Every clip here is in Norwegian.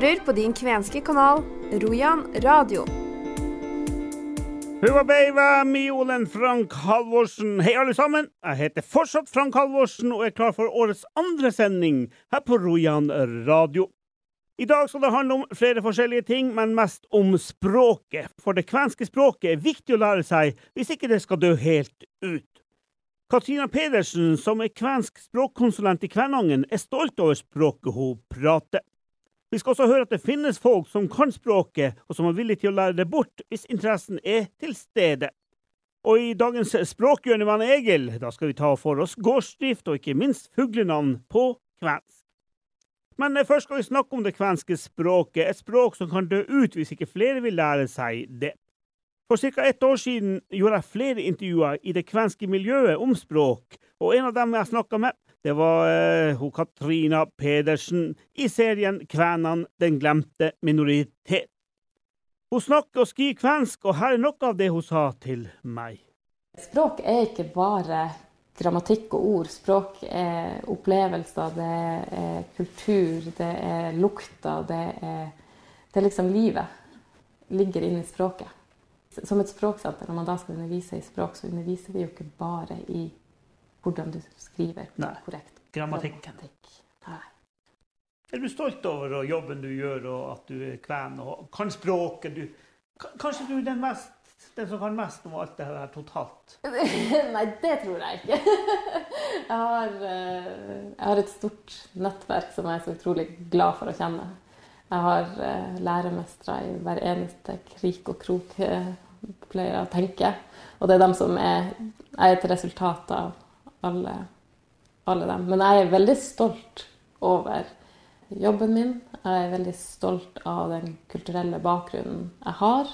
hører på din kvenske kanal Rojan radio. Huvabeiva, Miolen Frank Halvorsen. Hei, alle sammen. Jeg heter fortsatt Frank Halvorsen og er klar for årets andre sending her på Rojan radio. I dag skal det handle om flere forskjellige ting, men mest om språket. For det kvenske språket er viktig å lære seg hvis ikke det skal dø helt ut. Katrina Pedersen, som er kvensk språkkonsulent i Kvænangen, er stolt over språket hun prater. Vi skal også høre at det finnes folk som kan språket, og som er villige til å lære det bort hvis interessen er til stede. Og i dagens språkhjørne med Egil, da skal vi ta for oss gårdsdrift og ikke minst fuglenavn på kvensk. Men først skal vi snakke om det kvenske språket, et språk som kan dø ut hvis ikke flere vil lære seg det. For ca. ett år siden gjorde jeg flere intervjuer i det kvenske miljøet om språk, og en av dem jeg snakka med, det var eh, hun Katrina Pedersen i serien Kvænan den glemte minoritet. Hun snakker og skriver kvensk, og her er noe av det hun sa til meg. Språk er ikke bare grammatikk og ord. Språk er opplevelser, det er kultur, det er lukter, det er, det er liksom livet. Ligger inni språket. Som et språksenter, når man da skal undervise i språk, så underviser vi jo ikke bare i hvordan du skriver Nei. korrekt. Grammatikken. Nei. Er du stolt over jobben du gjør, og at du er kven og kan språket? Du, kanskje du er den, mest, den, som kan mest om alt det her totalt? Nei, det tror jeg ikke. Jeg har, eh, jeg har, et stort nettverk som jeg er så utrolig glad for å kjenne. Jeg har eh, læremestere i hver eneste krik og krok, pleier jeg å tenke. Og det er dem som er, er et resultat av alle, alle dem. Men jeg er veldig stolt over jobben min. Jeg er veldig stolt av den kulturelle bakgrunnen jeg har.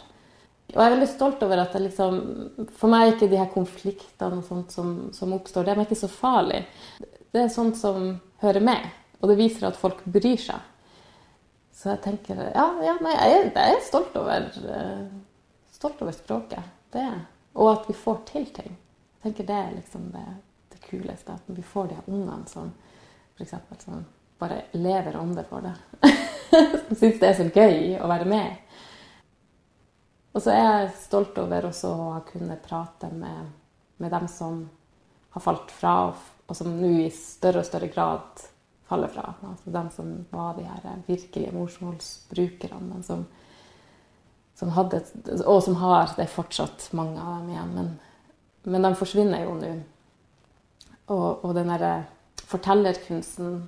Og jeg er veldig stolt over at liksom For meg er ikke de her konfliktene som, som oppstår, det er ikke så farlig. Det er sånt som hører med, og det viser at folk bryr seg. Så jeg tenker Ja, ja nei, jeg, er, jeg er stolt over, uh, stolt over språket. Det Og at vi får til ting. Jeg tenker det er liksom det kuleste. At vi får de ungene som f.eks. som bare lever ånde for det. som syns det er så gøy å være med. Og så er jeg stolt over også å kunne prate med, med dem som har falt fra, og som nå i større og større grad faller fra. Altså dem som var de her virkelige morsmålsbrukerne, som, som hadde, og som har Det fortsatt mange av dem igjen, men, men de forsvinner jo nå. Og, og den derre fortellerkunsten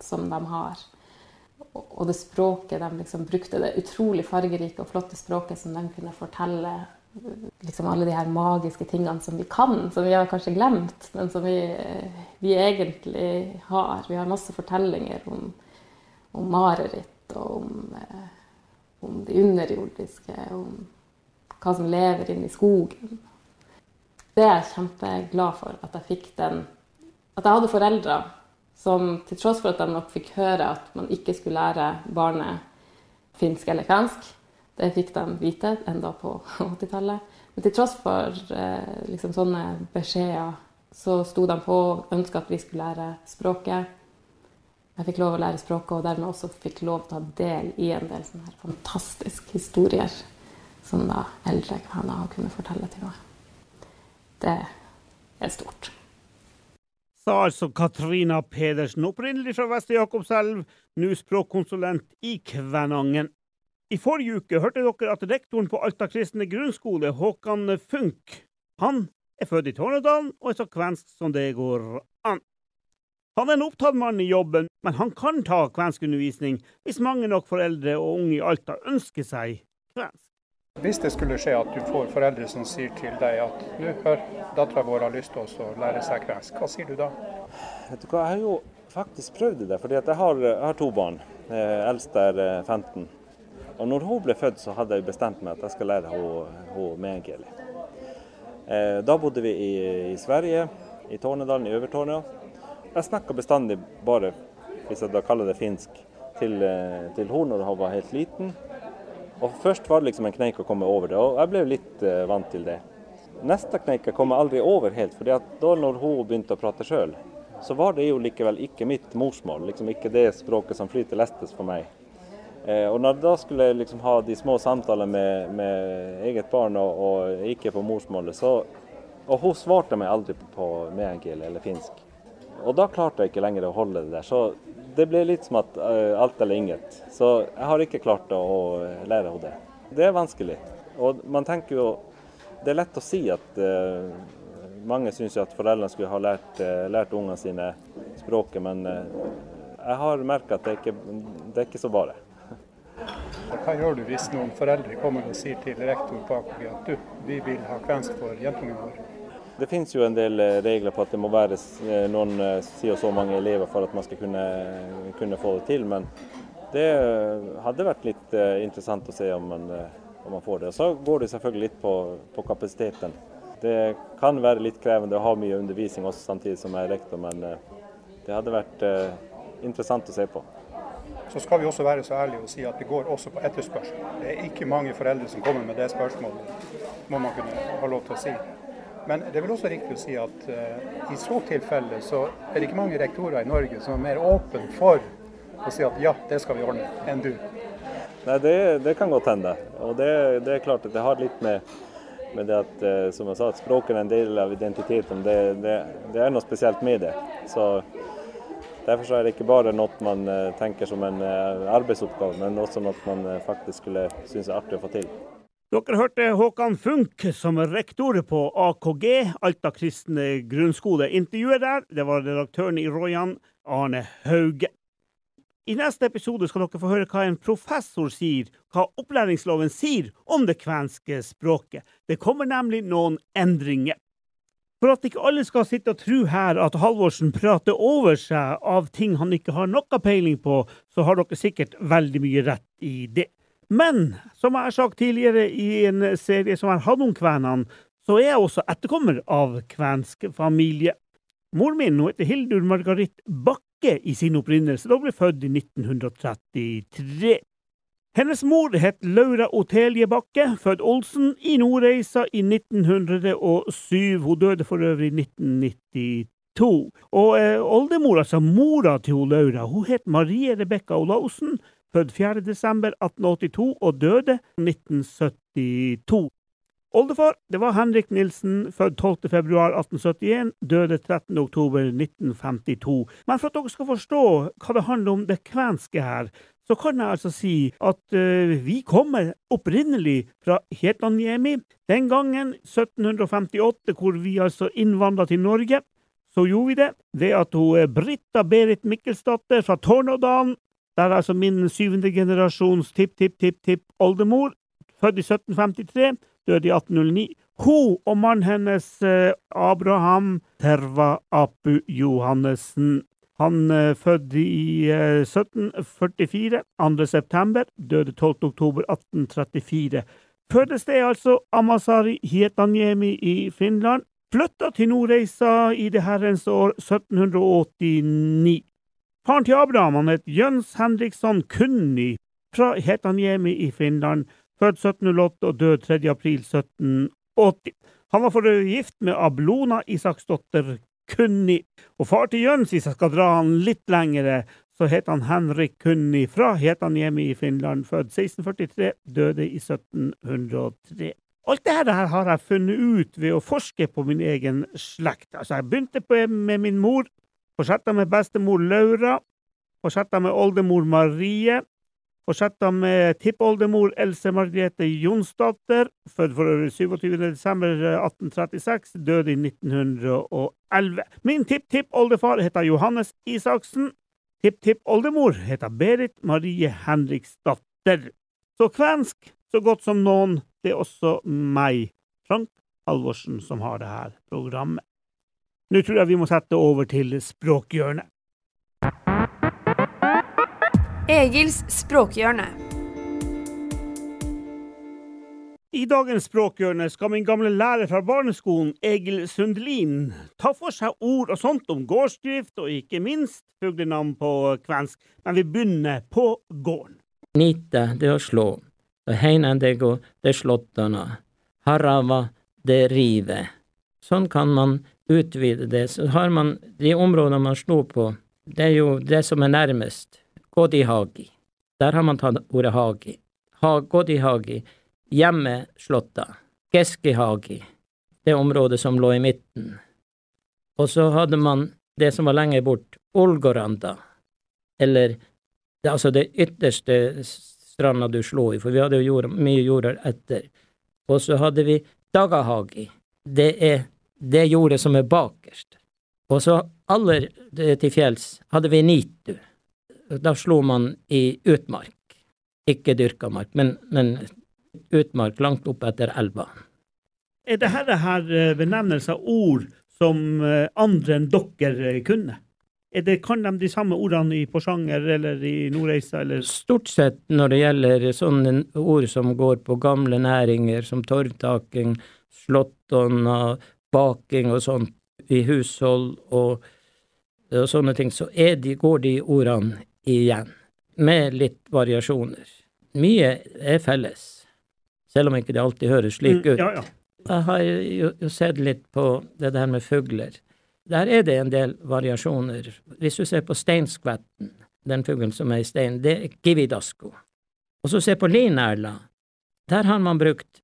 som de har. Og det språket de liksom brukte, det utrolig fargerike og flotte språket som de kunne fortelle liksom alle de her magiske tingene som vi kan, som vi har kanskje glemt, men som vi, vi egentlig har. Vi har masse fortellinger om, om mareritt og om, eh, om det underjordiske, om hva som lever inne i skogen det er jeg kjempeglad for. At jeg fikk den At jeg hadde foreldre som til tross for at de nok fikk høre at man ikke skulle lære barnet finsk eller kvensk, det fikk de vite enda på 80-tallet. Men til tross for eh, liksom sånne beskjeder, så sto de på og ønska at vi skulle lære språket. Jeg fikk lov å lære språket, og dermed også fikk lov å ta del i en del sånne her fantastiske historier som da eldre kvener kunnet fortelle til meg det er stort. Sa altså Katrina Pedersen, opprinnelig fra Vestre Jakobselv, nå språkkonsulent i Kvænangen. I forrige uke hørte dere at rektoren på Alta kristne grunnskole, Håkan Funk, han er født i Tornedalen og er så kvensk som det går an. Han er en opptatt mann i jobben, men han kan ta kvenskundervisning hvis mange nok foreldre og unge i Alta ønsker seg kvensk. Hvis det skulle skje at du får foreldre som sier til deg at nå hør, dattera vår har lyst til å lære seg kvensk, hva sier du da? Vet du hva, Jeg har jo faktisk prøvd det, fordi jeg har, jeg har, to barn. Eh, eldst er 15. Og når hun ble født, så hadde jeg bestemt meg at jeg skal lære henne meänkieli. Eh, da bodde vi i, i Sverige, i Tornedalen, i Øver-Torneå. Jeg snakka bestandig bare, hvis jeg da kaller det finsk, til, eh, til hun når hun var helt liten. Og Først var det liksom en kneik å komme over det, og jeg ble litt uh, vant til det. Neste kneik kom jeg aldri over helt, for da når hun begynte å prate sjøl, så var det jo likevel ikke mitt morsmål, liksom ikke det språket som flyter lestes for meg. Eh, og når jeg da skulle liksom ha de små samtalene med, med eget barn og, og ikke på morsmålet, så Og hun svarte meg aldri på meänkieli eller finsk. Og da klarte jeg ikke lenger å holde det der. Så det ble litt som at uh, alt eller inget. Så jeg har ikke klart å lære henne det. Det er vanskelig. Og man tenker jo Det er lett å si at uh, mange syns at foreldrene skulle ha lært, uh, lært ungene sine språket, men jeg har merka at det ikke det er ikke så bare. Hva gjør du hvis noen foreldre kommer og sier til rektor på AKG at du, vi vil ha kvensk for jentungen vår? Det finnes jo en del eh, regler på at det må være eh, noen eh, si og så mange elever for at man skal kunne, kunne få det til. Men det hadde vært litt interessant å se om man, om man får det. Og så går det selvfølgelig litt på, på, kapasiteten. Det kan være litt krevende å ha mye undervisning også samtidig som jeg er rektor, men det hadde vært interessant å se på. Så skal vi også være så ærlige og si at det går også på etterspørsel. Det er ikke mange foreldre som kommer med det spørsmålet, må man kunne ha lov til å si. Men det er vel også riktig å si at uh, i så tilfelle så er det ikke mange rektorer i Norge som er mer åpne for å si at ja, det skal vi ordne, enn du. Nei, det, det kan godt hende. Og det, det, er klart at det har litt med, med det at, uh, som jeg sa, at språket er en del av identiteten. Det, det er noe spesielt med det. Så Derfor er det ikke bare noe man eh, tenker som en arbeidsoppgave, men også noe man faktisk skulle synes er artig å få til. Dere hørte Håkan Funk som rektor på AKG, Alta kristne grunnskole. Intervjuet der, det var redaktøren i Royan, Arne Hauge. I neste episode skal dere få høre hva en professor sier, hva opplæringsloven sier om det kvenske språket. Det kommer nemlig noen endringer. For at ikke alle skal sitte og tro her at Halvorsen prater over seg av ting han ikke har noe peiling på, så har dere sikkert veldig mye rett i det. Men som jeg har sagt tidligere i en serie som er hatt om kvenene, så er jeg også etterkommer av kvensk familie. Mor min heter Hildur Margarit Bakke i sin opprinnelse, da hun ble født i 1933. Hennes mor het Laura Otelie Bakke, født Olsen, i Nordreisa i 1907. Hun døde for øvrig i 1992. Og eh, oldemor, altså mora til hun Laura, hun het Marie Rebekka Olaussen, født 4.12.1882 og døde 1972. Oldefar det var Henrik Nilsen, født 12.2.1871, døde 13.10.1952. Men for at dere skal forstå hva det handler om det kvenske her, så kan jeg altså si at uh, vi kommer opprinnelig fra Hetlanjemi. Den gangen, 1758, hvor vi altså innvandra til Norge, så gjorde vi det ved at hun eh, Britta Berit Mikkelsdatter fra Tornådalen, der er altså min syvende generasjons tipp-tipp-tipp-tipp-oldemor, født i 1753, døde i 1809. Hun og mannen hennes, uh, Abraham Terva Apu Johannessen, han født i uh, 1744, 2. september, døde 12. oktober 1834. Fødested altså Amasari Hietanjemi i Finland. Flytta til Nordreisa i det herrens år 1789. Faren til Abraham han het Jøns Henriksson Kunni fra Hetanjemi i Finland, født 1708 og død 3. april 1780. Han var for gift med Ablona Isaksdotter Kunni. Og far til Jøns, hvis jeg skal dra han litt lengre, så het han Henrik Kunni fra Hetanjemi i Finland, født 1643, døde i 1703. Alt dette her har jeg funnet ut ved å forske på min egen slekt. Altså, jeg begynte med min mor, fortsatte med bestemor Laura, fortsatte med oldemor Marie, fortsatte med tippoldemor Else Margrethe Jonsdatter, født for øvrig 27.12.1836, døde i 1911. Min tipptippoldefar heter Johannes Isaksen. Tipptippoldemor heter Berit Marie Henriksdatter. Så kvensk så godt som noen, det er også meg, Frank Halvorsen, som har det her programmet. Nå tror jeg vi må sette over til språkhjørnet. Egils språkhjørne. I dagens språkhjørne skal min gamle lærer fra barneskolen, Egil Sundelin, ta for seg ord og sånt om gårdsdrift, og ikke minst fuglenavn på kvensk. Men vi begynner på gården. Nite, det å slå. Heina, det går, det slåttana. Harava, det rive. Sånn kan man utvide det. Så har man de områdene man slo på, det er jo det som er nærmest. Godihagi. Der har man tatt ordet hagi. Ha, Godihagi. Hjemmeslåtta. Geskihagi. Det området som lå i midten. Og så hadde man det som var lenger bort, Olgoranda. Eller det, altså det ytterste stranda du slo i, for vi hadde jo jord, mye jorder etter. Og så hadde vi Dagahagi. Det er det jordet som er bakerst. Og så aller til fjells hadde vi Nitu. Da slo man i utmark. Ikke dyrka mark, men, men utmark langt opp etter elva. Er det her, benevnelser eh, av ord som eh, andre enn dere eh, kunne? Det, kan de de samme ordene i Porsanger eller i Nordreisa? Eller? Stort sett når det gjelder sånne ord som går på gamle næringer, som torvtaking, slåttonna, baking og sånt, i hushold og, og sånne ting, så de, går de ordene igjen, med litt variasjoner. Mye er felles, selv om ikke det alltid høres slik Mm, ut. ja, ja. Jeg har jo, jo sett litt på det der med fugler. Der er det en del variasjoner. Hvis du ser på steinskvetten, den fuglen som er i stein, det er kividasko. Og så se på linerla. Der har man brukt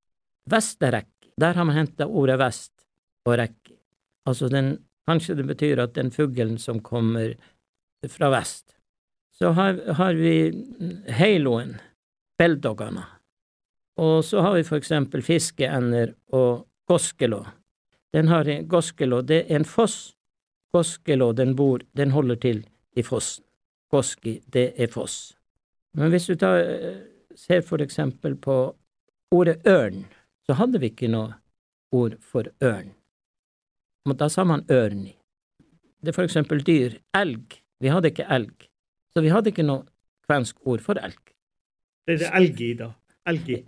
vesterekk. Der har man henta ordet vest og rekke. Altså den Kanskje det betyr at den fuglen som kommer fra vest. Så har, har vi heiloen, belldoggerna. Og så har vi for eksempel fiskeender og goskelå. Den har en goskelå, det er en foss. Goskelå, den bor, den holder til i fossen. Goski, det er foss. Men hvis du tar, eh, ser for eksempel på ordet ørn, så hadde vi ikke noe ord for ørn. Men da sa man ørni. Det er for eksempel dyr. Elg. Vi hadde ikke elg. Så vi hadde ikke noe kvensk ord for elg. Det er det elg i, da. Elg i.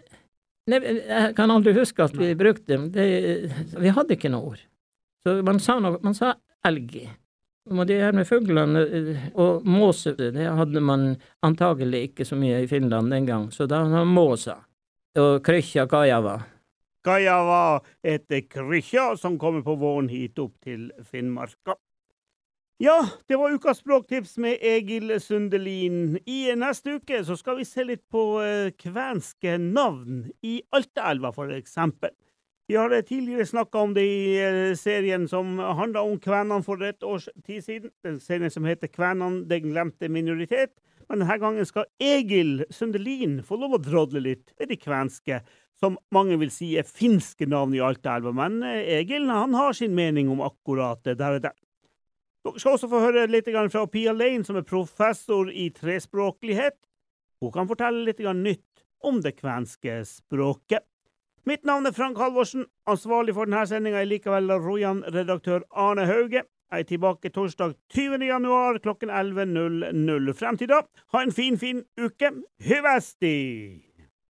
Nei, jeg kan aldri huske at vi brukte dem. Det, vi hadde ikke noe ord. Så man sa, noe, man sa elg. Og det her med fuglene eh, og måse, det hadde man antagelig ikke så mye i Finland den gang, så da var måsa. Og krykkja kajava. Kajava etter krykkja, som kommer på våren hit opp til Finnmarka. Ja, det var ukas språktips med Egil Sundelin. I neste uke så skal vi se litt på eh, kvenske navn i Altaelva, for eksempel. Vi har eh, tidligere snakka om det i eh, serien som handla om kvenene for et års tid siden. Den serien som heter Kvenene den glemte minoritet. Men denne gangen skal Egil Sundelin få lov å drodle litt med de kvenske, som mange vil si er finske navn i Altaelva. Men eh, Egil han har sin mening om akkurat det der og der. Dere skal også få høre litt fra Pia Lane, som er professor i trespråklighet. Hun kan fortelle litt nytt om det kvenske språket. Mitt navn er Frank Halvorsen. Ansvarlig for denne sendinga er likevel Rojan-redaktør Arne Hauge. Jeg er tilbake torsdag 20. januar klokken 11.00. Frem til da, ha en fin, fin uke. Hyvesti!